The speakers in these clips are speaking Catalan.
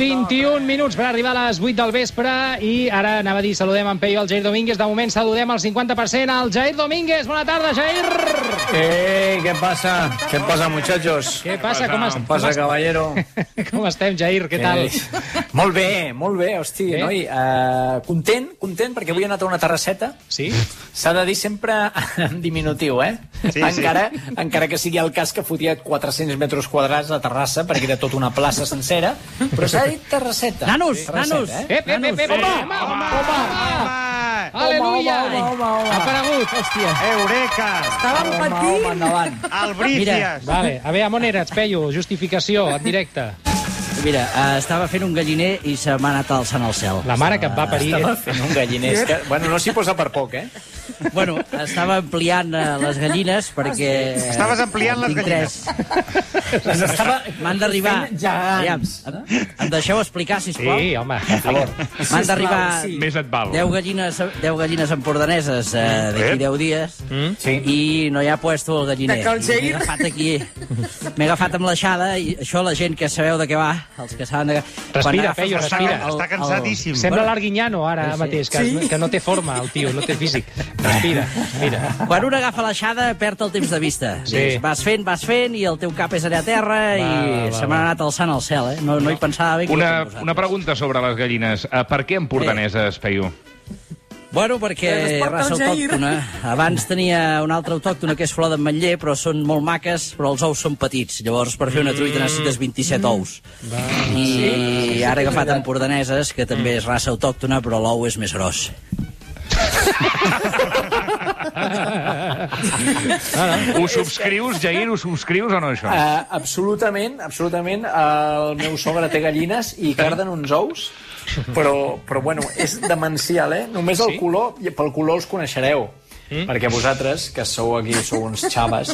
21 minuts per arribar a les 8 del vespre i ara anava a dir saludem en Peyu al Jair Domínguez. De moment saludem al 50% al Jair Domínguez. Bona tarda, Jair! Eh, ¿qué pasa? ¿Qué pasa, muchachos? Què passa? Com, es, ¿Qué pasa, caballero? com estem, Jair? Què tal? Eh, molt bé, molt bé, hosti, Eh? noi. Uh, content, content, perquè avui he anat a una terrasseta. Sí? S'ha de dir sempre en diminutiu, eh? Sí, encara, encara que sigui el cas que fotia 400 metres quadrats a terrassa, perquè era tota una plaça sencera, però s'ha dit terrasseta. Nanos, Terrasseta, nanos. Eh? Ep, ep, ep, ep, home, home, home, home, Aleluia! home, home, home. Ha aparegut, hòstia. Eureka! Estàvem Home, home, patint. endavant. Albricias! Vale, a veure, on eres, Peyu? Justificació, en directe. Mira, uh, estava fent un galliner i se m'ha anat alçant al cel. La mare que et va parir. Estava fent un galliner. És que, bueno, no s'hi posa per poc, eh? Bueno, estava ampliant uh, les gallines perquè... Estaves ampliant les gallines. tres. Estava M'han d'arribar... gegants. Aviam, em, em deixeu explicar, sisplau? Sí, home. Per favor. M'han d'arribar Sí. Més et val. 10 gallines, 10 gallines empordaneses uh, d'aquí Ep. 10 dies Sí. i no hi ha puesto el galliner. M'he agafat aquí, m'he agafat amb l'aixada i això la gent que sabeu de què va, els que saben de. Respira, Peyu, respira. el- Està cansadíssim. Sembla l'Arguinyano ara mateix, que, que no té forma, el tio, no té físic. Respira, respira. Quan un agafa l'aixada, perd el temps de vista. Sí. Dius, Vas fent, vas fent, i el teu cap és allà a terra, Va, i va, se m'ha anat alçant al cel, eh? No, no hi pensava bé. que Una, una pregunta sobre les gallines. Uh, per què empordaneses, Peyu? Bueno, perquè raça autòctona. Abans tenia una altra autòctona que és flor d'ametller, però són molt maques, però els ous són petits. Llavors, per fer una truita necessites 27 ous. I ara he agafat empordaneses, que també és raça autòctona, però l'ou és més gros. Ho subscrius, Jair? Ho subscrius o no, això? Uh, absolutament, absolutament. El meu sogre té gallines i carden uns ous, però, però bueno, és demencial, eh? Només el color, i pel color els coneixereu. Mm? Perquè vosaltres, que sou aquí, sou uns xaves,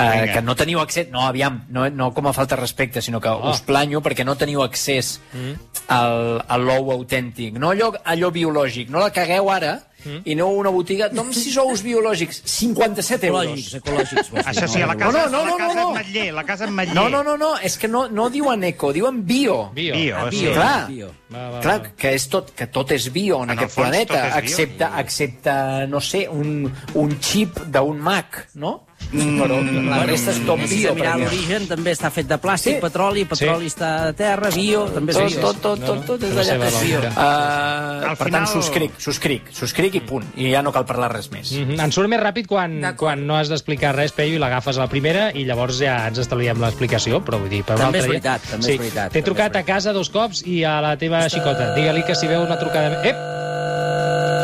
eh, que no teniu accés... No, aviam, no, no com a falta de respecte, sinó que oh. us planyo perquè no teniu accés mm. al, a l'ou autèntic. No allò, allò biològic. No la cagueu ara mm. i a una botiga... Doncs sis ous biològics, 57 euros. Ecològics, ecològics. vols dir, Això sí, a la casa, No, no, no, la casa no, no. Ametller, la casa Ametller. No, no, no, no, és que no, no diuen eco, diuen bio. Bio. Bio, Ah, sí. bio, Clar. bio. Va, va, Clar, va. que, és tot, que tot és bio en, En el aquest fons, planeta, tot és bio. excepte, excepte, no sé, un, un xip d'un Mac, no? Però la resta és tot Si bio. de mirar l'origen, també està fet de plàstic, Sí. petroli, petroli està de terra, bio, també és Tot, bio. tot, tot, tot, tot és Té la allà seva que és bio. Uh, Al per final- tant, subscric, subscric, subscric i punt. I ja no cal parlar res més. Mm -hmm. En surt més ràpid quan, quan no has d'explicar res, Peyu, i l'agafes a la primera i llavors ja ens estalviem l'explicació, però vull dir, per un També altre és dia... veritat, també sí. és veritat, T'he també trucat a casa dos cops i a la teva xicota. Digue-li que si veu una trucada... Ep!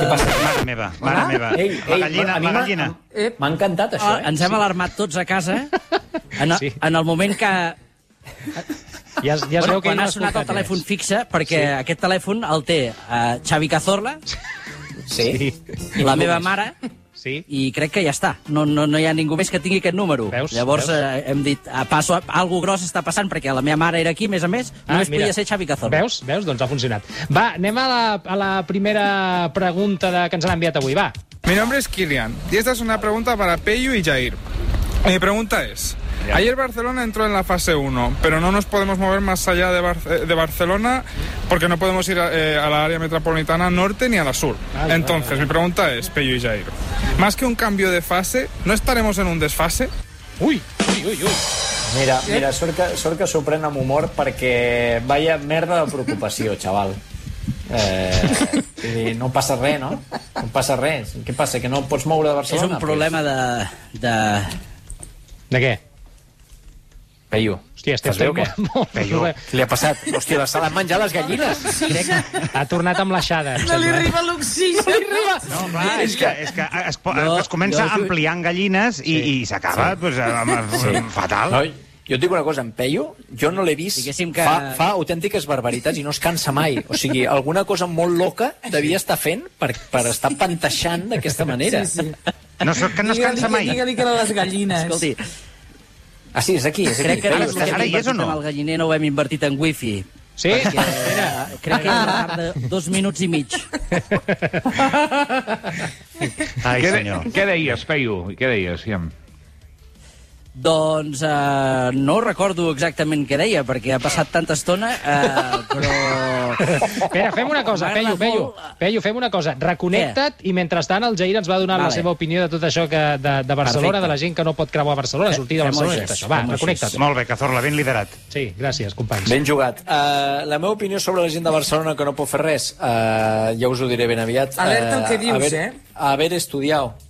Què passa? Mare meva, mare meva. Ei, la ei, gallina, mi la gallina. M'ha encantat, això, Ah, eh? ens hem alarmat tots a casa en, Sí. en el moment que... Ja, es- ja es veu que quan ha sonat el telèfon fixe, perquè sí. aquest telèfon el té uh, Xavi Cazorla, Sí. la meva mare, Sí. i crec que ja està. No, no, no hi ha ningú més que tingui aquest número. Veus? Llavors Veus? eh, hem dit, a passo, algo gros està passant, perquè la meva mare era aquí, a més a més, només podia ser Xavi Cazorla. Ah, Veus? Veus? Doncs ha funcionat. Va, anem a la, a la primera pregunta de, que ens han enviat avui. Va. Mi nombre es Kilian y esta es una pregunta para Peyu y Jair. Mi pregunta es, ayer Barcelona entró en la fase 1, pero no nos podemos mover más allá de, Bar- de Barcelona porque no podemos ir a, eh, a la área metropolitana norte ni a la sur. Ay, Entonces, mi pregunta es, Peyu y Jair, más que un cambio de fase, ¿no estaremos en un desfase? Ui, ui, ui, ui. Mira, mira, sort que, sort que s'ho pren amb humor perquè vaya merda de preocupació, xaval. Eh, dir, no passa res, no? No passa res. Què passa, que no pots moure de És Barcelona? un problema de... de... De què? Peyu, Hòstia, estem estàs bé o fent què? molt... molt... Peyu, li ha passat? Hòstia, se l'han menjat les gallines. Ha tornat amb l'aixada. No li arriba l'oxigen. No, clar, és que, és que es, po- No, es comença jo- ampliant gallines i, i s'acaba pues, amb, amb, fatal. No, jo et dic una cosa, en Peyu, jo no l'he vist, Diguéssim que- fa, fa autèntiques barbaritats i no es cansa mai. O sigui, alguna cosa molt loca devia estar fent per, per estar panteixant d'aquesta manera. Sí, sí. No, que no es cansa mai. Digue-li que era les gallines. Escolti, Ah, sí, és aquí, és aquí. crec que Peyu, ara, ara aquí. hi és o no? El galliner no ho hem invertit en wifi. Sí? Perquè, eh, crec que tarda dos minuts i mig. Ai, Què, de, senyor. què deies, Peyu? Què deies? Ja. Doncs eh, no recordo exactament què deia, perquè ha passat tanta estona, eh, però... Espera, fem una cosa, Peyu, Peyu. Peyu, fem una cosa. Reconnecta't i mentrestant el Jair ens va donar la Vale. seva opinió de tot això que, de, de Barcelona, Perfecte. de la gent que no pot creuar a Barcelona, sortir de Barcelona i tot això. Va, reconnecta't. Molt bé, Cazorla, ben liderat. Sí, gràcies, companys. Ben jugat. Uh, la meva opinió sobre la gent de Barcelona que no pot fer res, uh, ja us ho diré ben aviat. Alerta el que Eh, dius, haver, eh? Haver estudiat.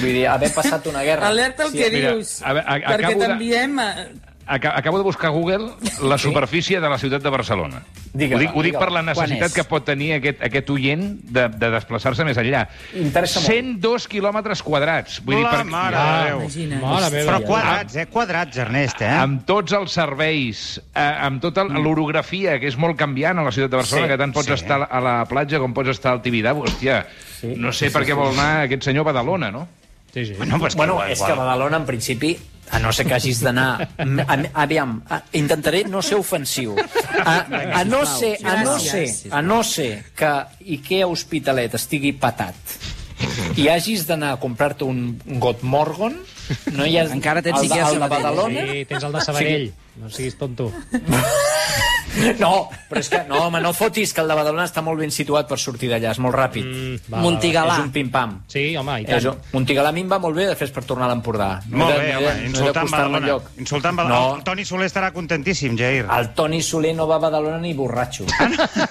Vull dir, haver passat una guerra. Alerta el que mira, dius, a a- perquè t'enviem... eh, Aca- Acabo de buscar a Google la superfície de la ciutat de Barcelona. Digue-la, ho dic, ho dic per la necessitat és? que pot tenir aquest, aquest oient de, de desplaçar-se més enllà. Interessa molt. 102 quilòmetres quadrats. Vull dir, La per, mare de Déu. Mare. Però quadrats, eh? Quadrats, Ernest, eh? amb tots els serveis, eh, amb tota l'orografia, que és molt canviant a la ciutat de Barcelona, Sí, que tant pots sí. estar a la platja com pots estar al Tibidabo. Hòstia, no sé per què vol anar aquest senyor a Badalona, no? Sí, sí. Bueno, pues Bueno, igual, és que. Badalona, en principi, a no ser que hagis d'anar... a- Aviam, a, intentaré no ser ofensiu. A, a, no ser, a, no ser, a no ser que Ikea Hospitalet estigui patat i hagis d'anar a comprar-te un Got Morgon, no hi ha... Encara tens el, de- el de. Badalona... Sí, tens el de Sabadell. No siguis tonto. No, però és que, no, home, no fotis que el de Badalona està molt ben situat per sortir d'allà, és molt ràpid. Mm, Va, va, Montigalà. és un pim-pam. Sí, home, i És, tant. un- Montigalà a mi em va molt bé, després per tornar a l'Empordà. No Molt he de- bé, no he de- home, no he insultant d'acostar-me Badalona. enlloc. Insultant Badalona. No, El Toni Soler estarà contentíssim, Jair. el Toni Soler no va a Badalona ni borratxo.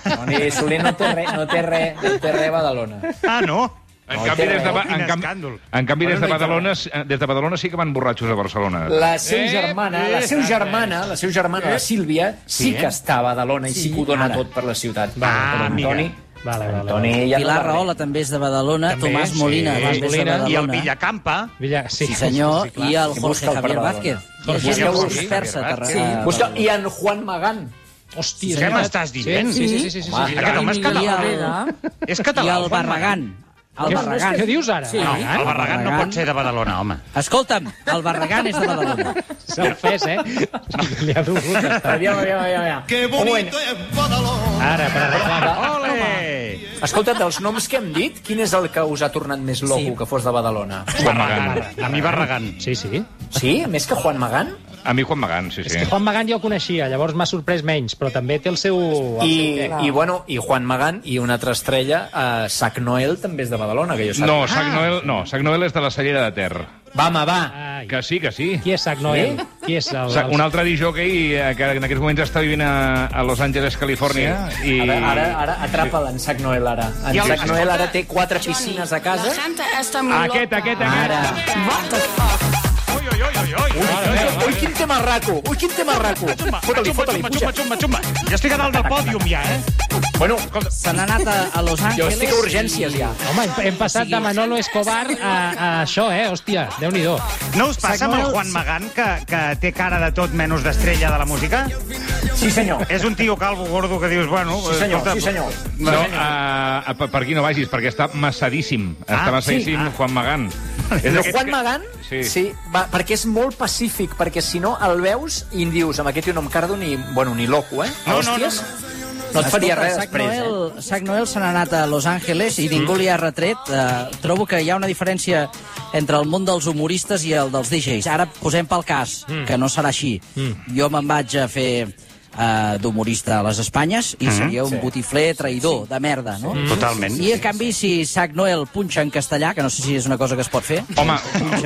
Toni Soler no té res, no té res, no té res a Badalona. Ah, no? En No, canvi, des de, Ba- en, canvi, en canvi des, de Badalona, eh, des de Badalona sí que van borratxos a Barcelona. La seva Eh, germana, la eh, seva eh, germana, la seva germana, la Sílvia, sí que està a Badalona i sí que ho dona tot per la ciutat. Ah, Però en amiga. Toni, Vale, vale, en Toni vale. ja Pilar no va Rahola també és de Badalona, També, Tomàs sí. Molina també és de Molina. Badalona. I el Villacampa. Villa, sí, Sí, senyor, sí, clar. i el I Jorge Javier Badalona. Vázquez. Jorge I Javier Vázquez. Sí. Busca, I en Juan Magán. Hòstia, Què m'estàs dient? Sí, sí, sí. sí, sí, sí, Home, sí. Aquest home és I català. És I català. el Barragán. El Què, Barragán. què dius ara? Sí. No, Barragán? el Barragán no pot ser de Badalona, home. Escolta'm, el Barragán és de Badalona. S'ha ofès, eh? Li ha dolgut. estar. Aviam, aviam, aviam. aviam. Moment. bonito es Badalona. Ara, per arreglar. Ole! Escolta, dels noms que hem dit, quin és el que us ha tornat més loco Sí. que fos de Badalona? Juan Magán. A mi Barragán. Sí, sí. Sí? Més que Juan Magán? A mi Juan Magán, sí, sí. Juan Magán ja el coneixia, llavors m'ha sorprès menys, però també té el seu... El I, seu i, bueno, i Juan Magán i una altra estrella, uh, Sac Noel també és de Badalona, que jo sàpiga. No, Sac Noel, no, Sac Noel és de la Cellera de Ter. Va, home, va. Ai. Que sí, que sí. Qui és Sac Noel? Qui és el... El... un altre disjockey eh, que en aquests moments està vivint a, a Los Angeles, Califòrnia. I... Ara, ara, ara atrapa'l, en Sac Noel, ara. En el- Sac Noel ara té quatre piscines a casa. La gente está muy Aquest, loca. aquest, Ara. aquest. What the fuck? Ui, ui, ui, ui, ui. Ui, quin tema raco! Ui, quin tema raco! Fota-li, fota-li, puja. xumba, xumba. Jo estic a dalt del pòdium ja, eh? Bueno, Se n'ha anat a, Los jo Angeles. estic a urgències ja. Home, hem, passat de Manolo Escobar a, a això, eh? Hòstia, déu-n'hi-do. No us passa amb el Juan Magán, que, que té cara de tot menys d'estrella de la música? Sí, senyor. És un tio calvo gordo que dius, bueno... Sí, senyor, escolta, sí, senyor. No, uh, per, per aquí no vagis, perquè està massadíssim. Ah, està massadíssim sí? Ah. Juan Magán. Juan Magán, Sí. sí, va, perquè és molt pacífic, perquè si no el veus i dius, amb aquest tio no em cardo ni, bueno, ni loco, eh? No, no, Hòsties, no et faria res Sac després, eh? Noel, Sac Noel se n'ha anat a Los Angeles i ningú li ha retret. Eh, trobo que hi ha una diferència entre el món dels humoristes i el dels DJs. Ara posem pel cas, que no serà així. Jo me'n vaig a fer eh, d'humorista a les Espanyes i seria un botifler traïdor de merda, no? Totalment. I, en canvi, si Sac Noel punxa en castellà, que no sé si és una cosa que es pot fer... Home,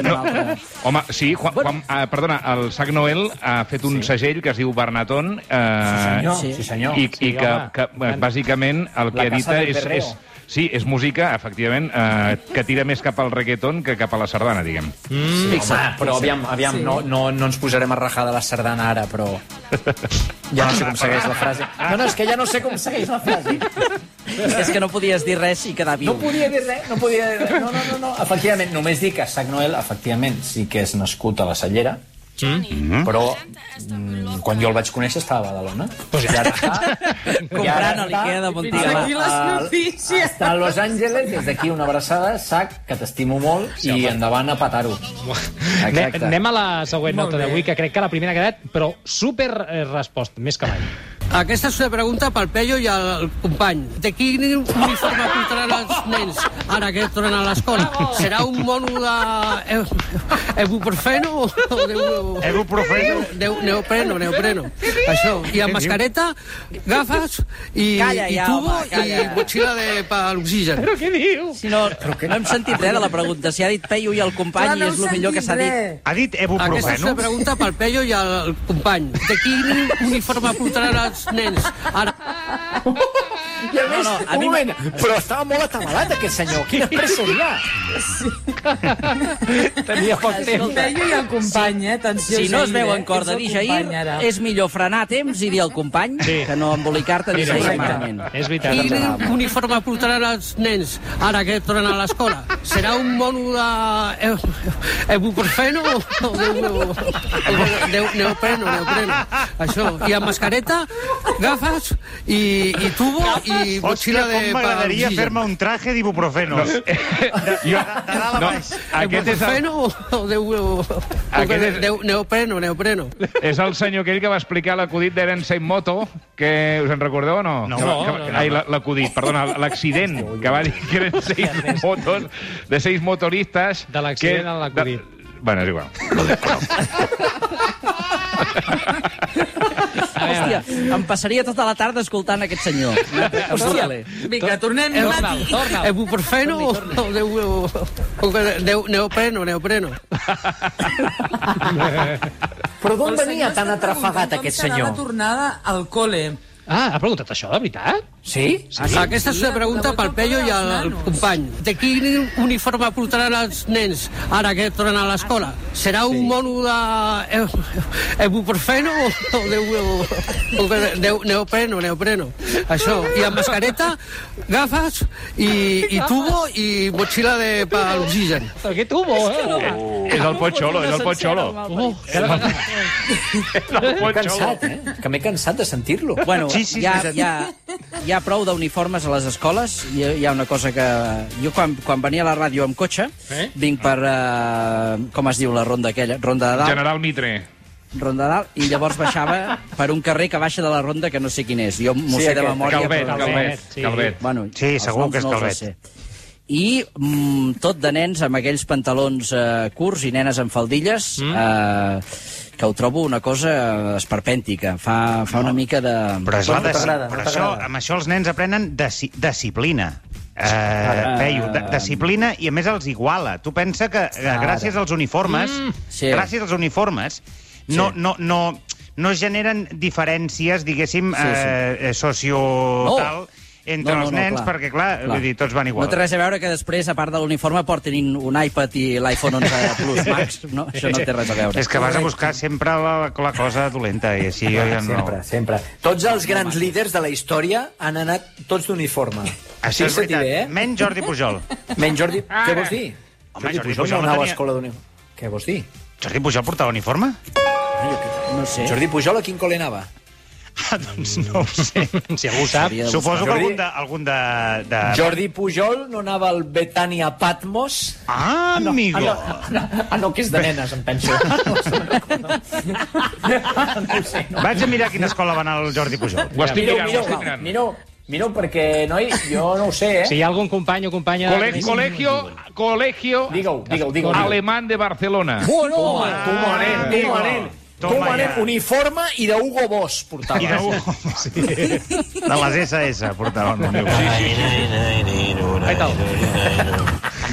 no, altre... home, sí, Juan, Juan, uh, perdona, el Sac Noel ha fet un segell que es diu Bernatón uh, Senyor, Sí. sí, senyor. i, Sí, i que, home. que eh, bàsicament el que edita és, és, sí, és música, efectivament, eh, que tira més cap al reggaeton que cap a la sardana, diguem. Mm, Fixa't, home, però aviam, aviam no, no, no ens posarem a rajar de la sardana ara, però... Ja no sé com segueix la frase. No, no, és que ja no sé com segueix la frase. És que no podies dir res i quedar viu. No podia dir res, no podia dir res. No, no, no, no. Efectivament, només dic que Sac Noel, efectivament, sí que és nascut a la Cellera, però mm, quan jo el vaig conèixer estava a Badalona. Pues ja ara està... Comprant a l'Ikea de Fins Montigalà. aquí les notícies. Està a Los Angeles, des d'aquí una abraçada, Sac, que t'estimo molt, i endavant a patar-ho. Ne, anem a la següent Molt nota d'avui, que crec que la primera ha quedat, però super eh, resposta, més que mai. Aquesta és una pregunta pel Pello i el company. De quin uniforme portaran els nens ara que tornen a l'escola? Serà un mono de ibuprofeno o de... Ibuprofeno? De, neopreno, neopreno. Això. I amb mascareta, gafes i, Calla i tubo home, calla. i motxilla de, per l'oxigen. Però què diu? Si no, no hem sentit res de la pregunta. Si ha dit Peyu i el company Clar, no i és el millor que s'ha dit. Ha dit Aquesta és una pregunta pel Pello i el company. De quin uniforme portaran els nens ara? I a més, no, a un mi moment, però estava molt atabalat aquest senyor. Quina pressa hi ha? Tenia poc temps. Pello i el company, eh? Atenció, Si no es veu eh? en cor de Ets el dir Jair, company, ara. és millor frenar a temps i dir al company Sí. que no embolicar-te correcte. malament. És veritat. Quin uniforme portaran els nens ara que tornen a l'escola? Serà un mono de eh, ibuprofeno o neopreno, neopreno. Això. I amb mascareta, gafes i, i tubo i motxilla de... com m'agradaria fer-me un traje d'ibuprofenos. De, de, de dalt a No, aquest és el, Ibuprofeno o de, Aquest de, és- de, neopreno, neopreno. és el senyor aquell que va explicar l'acudit d'Eren Moto, que us en recordeu o no? No. No, que, no, no. Ai, la- l'acudit, perdona, l'accident, que va dir que eren seis motos, de seis motoristes... De l'accident en l'acudit. de- Bueno, és igual. Hòstia, em passaria tota la tarda escoltant aquest senyor. Hòstia, Vinga, tornem Torna'l, Mati. torna'l. Ibuprofeno o de, o, de neopreno, neopreno. Però d'on El venia senyor tan està atrafegat preguntant aquest com serà senyor? la tornada al col·le. Ah, ha preguntat això, de veritat? Sí? Aquesta és una pregunta pel Pello i el company. De quin uniforme portaran els nens ara que tornen a l'escola? Serà un mono de eh, ibuprofeno o de, o, de, de neopreno, neopreno. Això. I amb mascareta, gafes i, i tubo i motxilla de, per l'oxigen. Però què tubo, eh? És el Pocholo, és el Pocholo. Oh, És el Pocholo. cansat, eh? Que m'he cansat de sentir-lo. Bueno, Sí, sí, sí, sí. Hi, ha, prou d'uniformes a les escoles. Hi hi ha una cosa que... Jo, quan, quan venia a la ràdio amb cotxe, Eh? vinc per... Uh, com es diu la ronda aquella? Ronda de dalt. General Mitre. Ronda de dalt, i llavors baixava per un carrer que baixa de la ronda que no sé quin és. Jo m'ho Sí, sé de memòria. Calvet, però- Calvet, sí. Calvet. Bueno, Sí, segur que és no Calvet. I mm, tot de nens amb aquells pantalons eh, curts i nenes amb faldilles, mm. eh, que ho trobo una cosa esperpèntica. Fa, fa una mica de... Però, és Però la no no però això, amb això els nens aprenen deci disciplina. Eh, Peyu, de, disciplina i a més els iguala. Tu pensa que eh, gràcies als uniformes, Sí. gràcies als uniformes, no, no, no, no es generen diferències, diguéssim, Sí, sí. eh, socio... No. Entre No, no, els no, nens, clar. perquè, clar, vull dir, tots van igual. No té res a veure que després, a part de l'uniforme, portin un iPad i l'iPhone 11 Plus Max. No? Això no té res a veure. És que vas a buscar sempre la, la cosa dolenta, i així jo ja no... Sempre, sempre. Tots els grans líders de la història han anat tots d'uniforme. Això és veritat. bé, eh? Menys Jordi Pujol. Menys Jordi... Què vols dir? Home, Jordi Jordi Pujol Pujol no no anava a tenia- escola d'uniforme. Què vols dir? Jordi Pujol portava uniforme? No sé. Jordi Pujol a quin col·le anava? Ah, doncs no ho sé. Si algú sap... Suposo que Jordi- algun de... Algun de, de... Jordi Pujol no anava al Betania Patmos? Ah, amigo. Ah, no, ah, no, que és de nenes, em penso. no ho sé, no. Vaig a mirar a quina escola va anar el Jordi Pujol. Ho estic mirant, ho estic mirant. mireu, mireu, perquè, noi, jo no ho sé, eh? Si hi ha algun company o companya... Cole colegio, colegio Digue-ho, digue-ho, digue-ho. alemán de Barcelona. Bueno, toma, toma, nen, Amigo. Ja. uniforme i de Hugo Boss portava. I de, sí. de les SS portaven el meu. Sí, sí. Ai, tal.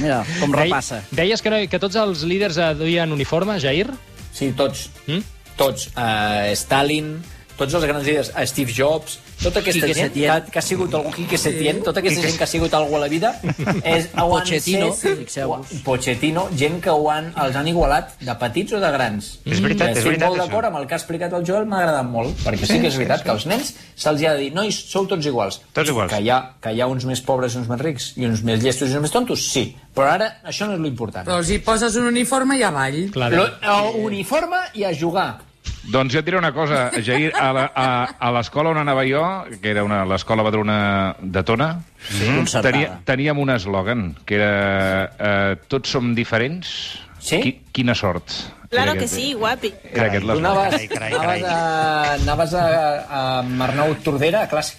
Mira, com Dei- repassa. Deies que, no, que tots els líders eh, duien uniforme, Jair? Sí, tots. Mm? Tots. Uh, Stalin, tots els grans líders, Steve Jobs, tota aquesta Quique gent que, Setién. que ha sigut algú, Quique Setién, tota aquesta gent que ha sigut algú a la vida, és, Pochettino, set-. Pochettino, gent que ho han, els han igualat, de petits o de grans. És veritat, és Estic veritat, molt d'acord amb el que ha explicat el Joel, m'ha agradat molt, perquè sí que és veritat que als nens se'ls ha de dir, nois, sou tots iguals. Tots iguals. Que hi, ha, que hi ha uns més pobres i uns més rics, i uns més llestos i uns més tontos, sí. Però ara això no és l'important. Però si poses un uniforme i avall. Clar, Lo, el uniforme i a jugar. Doncs jo et diré una cosa, Jair, a la- a, a l'escola on anava jo, que era una- l'escola Badruna de Tona, Concertada. tenia, teníem un eslògan, que era eh, tots som diferents, Sí? qui, quina sort. Claro que sí, guapi. Era aquest Tu anaves, Carai, carai, anaves, carai. a, anaves a, a Arnau Tordera a classe.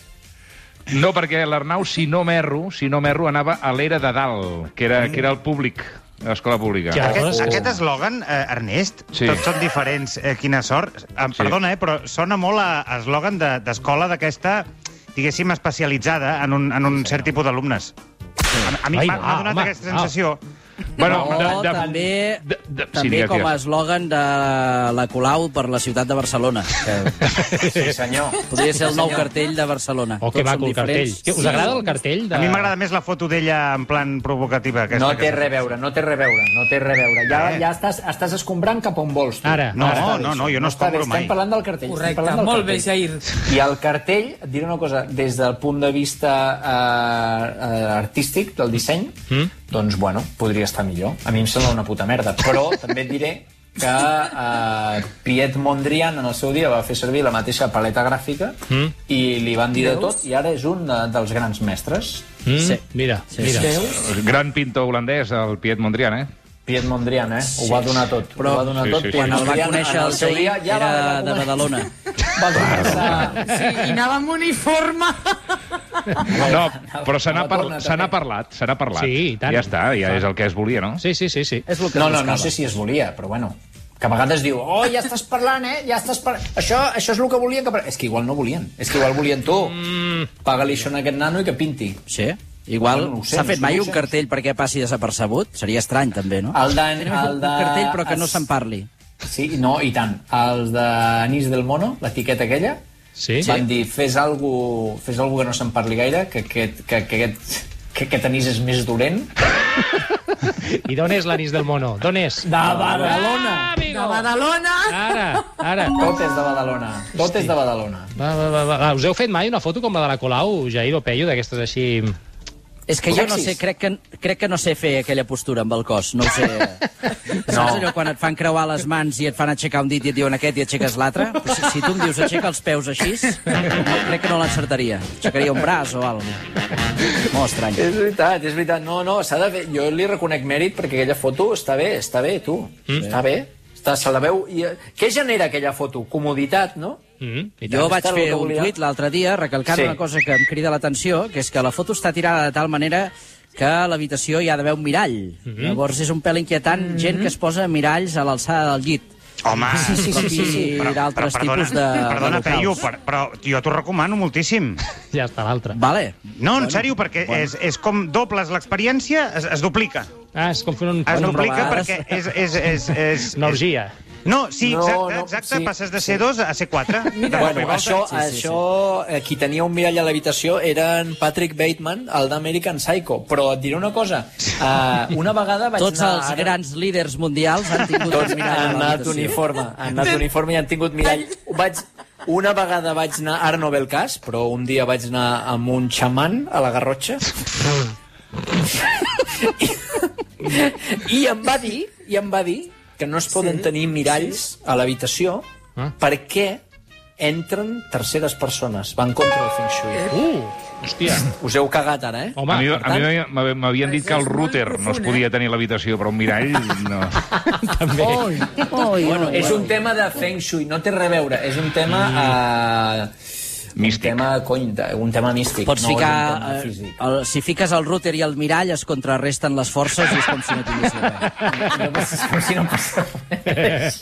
No, perquè l'Arnau, si no m'erro, si no m'erro, anava a l'era de dalt, que era, que era el públic, a l'escola pública. Ja. Aquest, Oh. aquest eslògan, eh, Ernest, Sí. sí. tots són diferents. Eh, quina sort. Eh, Sí. perdona, eh, però sona molt a eslògan de- d'escola d'aquesta, diguéssim, especialitzada en un, en un cert tipus d'alumnes. A, a mi m'ha donat home, aquesta sensació. Bueno, No, de- de- també, de- de- sí, també com a eslògan de la Colau per la ciutat de Barcelona. Que Sí, senyor. podria ser el nou senyor. cartell de Barcelona. Oh, que maco el cartell. Que Us agrada el cartell? De... A mi m'agrada més la foto d'ella en plan provocativa. Aquesta No té res a veure, no té res a veure, no té res a veure. Ja, Eh? ja estàs, estàs escombrant cap on vols, tu. Ara, No, ara. no, no, jo no bé, escombro mai. Estem parlant del cartell. Correcte, parlant del molt bé, cartell. Jair. I el cartell, et diré una cosa, des del punt de vista eh, eh, artístic, del disseny, mm? Doncs, bueno, podria estar millor. A mi em sembla una puta merda. Però també et diré que eh, Piet Mondrian en el seu dia va fer servir la mateixa paleta gràfica mm? i li van dir de tot i ara és un de, dels grans mestres. Mm? Sí. Mira, Sí, mira. sí. El gran pintor holandès, el Piet Mondrian, eh? Piet Mondrian, eh? Ho va donar tot. Però ho va donar Sí, tot. sí, sí. Quan el va conèixer el seu dia, ja era de Badalona. Va començar... Sí, i anava amb uniforme. No, però se n'ha par també. parlat, se n'ha parlat. Sí, i tant. Ja està, ja és el que es volia, no? Sí, sí, sí, sí. És el que No, no, no sé si es volia, però bueno, que a vegades diu, oh, ja estàs parlant, eh? Ja estàs parlant. Això, això és el que volien que... par-". És que igual no volien. És que igual volien tu. Mm. Paga-li això a aquest nano i que pinti. Sí. Igual Bueno, no sé, s'ha fet no mai un cartell perquè passi desapercebut? Seria estrany, també, no? El de... El un de cartell però que no se'n parli. Sí, no, i tant. Els de Anís del Mono, l'etiqueta aquella, Sí? van dir, fes algo, fes algo que no se'n parli gaire, que aquest, que, que aquest, que aquest anís és més dolent. I d'on és l'anís del mono? D'on és? De Badalona! Ah, amigo! De Badalona. Ara, ara. Tot és de Badalona. Tot és de Badalona. Va, va, va, va. Us heu fet mai una foto com la de la Colau, Jair o Peyu, d'aquestes així... És que jo no sé, crec que, crec que no sé fer aquella postura amb el cos, no ho sé. Saps allò quan et fan creuar les mans i et fan aixecar un dit i et diuen aquest i aixeques l'altre? Si, si tu em dius aixeca els peus així, no, crec que no l'encertaria. Aixecaria un braç o alguna cosa. Molt estrany. És veritat, és veritat. No, no, s'ha de fer... Jo li reconec mèrit perquè aquella foto està bé, està bé, tu. Mm. Està bé. Està, se la veu... I, eh, què genera aquella foto? Comoditat, no? Mm, i Jo vaig fer un tuit l'altre dia recalcant Sí. una cosa que em crida l'atenció, que és que la foto està tirada de tal manera que a l'habitació hi ha d'haver un mirall. Llavors és un pèl inquietant gent que es posa miralls a l'alçada del llit. Home, Sí, sí, sí, sí, sí. I d'altres tipus de, perdona, de Peyu, per, però jo t'ho recomano moltíssim. Ja està l'altre. Vale. No, en sèrio, perquè és, és com dobles l'experiència, es, es duplica. Ah, és com fer un... Es Bueno, duplica però perquè és... és, és, és, Una orgia. No, sí, No, exacte, no, exacte sí, passes de sí. C2 a C4. de cop i Bueno, volta. això, Sí, sí, això eh, qui tenia un mirall a l'habitació era en Patrick Bateman, el d'American Psycho. Però et diré una cosa, uh, una vegada vaig Tots anar... els grans líders mundials han tingut Tots un mirall a han anat uniforme, han anat uniforme i han tingut mirall. Vaig, una vegada vaig anar, ara no ve el cas, però un dia vaig anar amb un xaman a la Garrotxa i, i em va dir, i em va dir que no es poden sí, tenir miralls a l'habitació Ah. perquè entren terceres persones, van contra el Feng Shui. Uh, hòstia. Us heu cagat ara, eh? Home, a mi, a mi tant- m'havien- dit que el router no es profund, podia tenir a l'habitació, però un mirall no. també. Oi, Bueno, és un tema de Feng Shui, no té res a veure, és un tema... Uh, Místic. Un tema, cony, un tema místic, Pots no ficar... tema eh, físic. el, si fiques el router i el mirall es contrarresten les forces i és com si no tinguessin res. Com si no passés res.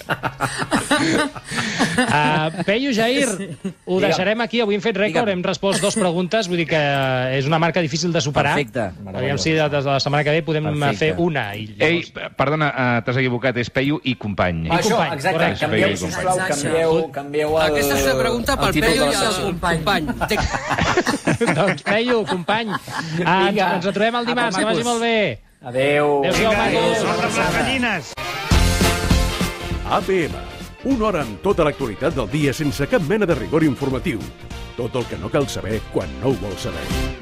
Uh, Peyu, Jair, ho Digue'm. deixarem aquí. Avui hem fet rècord, Digue'm. hem respost dos preguntes, vull dir que és una marca difícil de superar. Perfecte. Aviam si des de la setmana que ve podem Perfecte. fer una. I Ei, llavors... perdona, uh, t'has equivocat, és Peyu i company. Ah, Això, company, exacte, correcte. canvieu, i sisplau, company. canvieu, canvieu el, Aquesta és una pregunta pel Peyu i el sessió. Company. Té- doncs, Peyu, company, uh, ens, ens trobem el dimarts, que vagi molt bé. Adéu. Adéu-siau, macos. Amb les gallines! APM. Una hora amb tota l'actualitat del dia sense cap mena de rigor informatiu. Tot el que no cal saber quan no ho vols saber.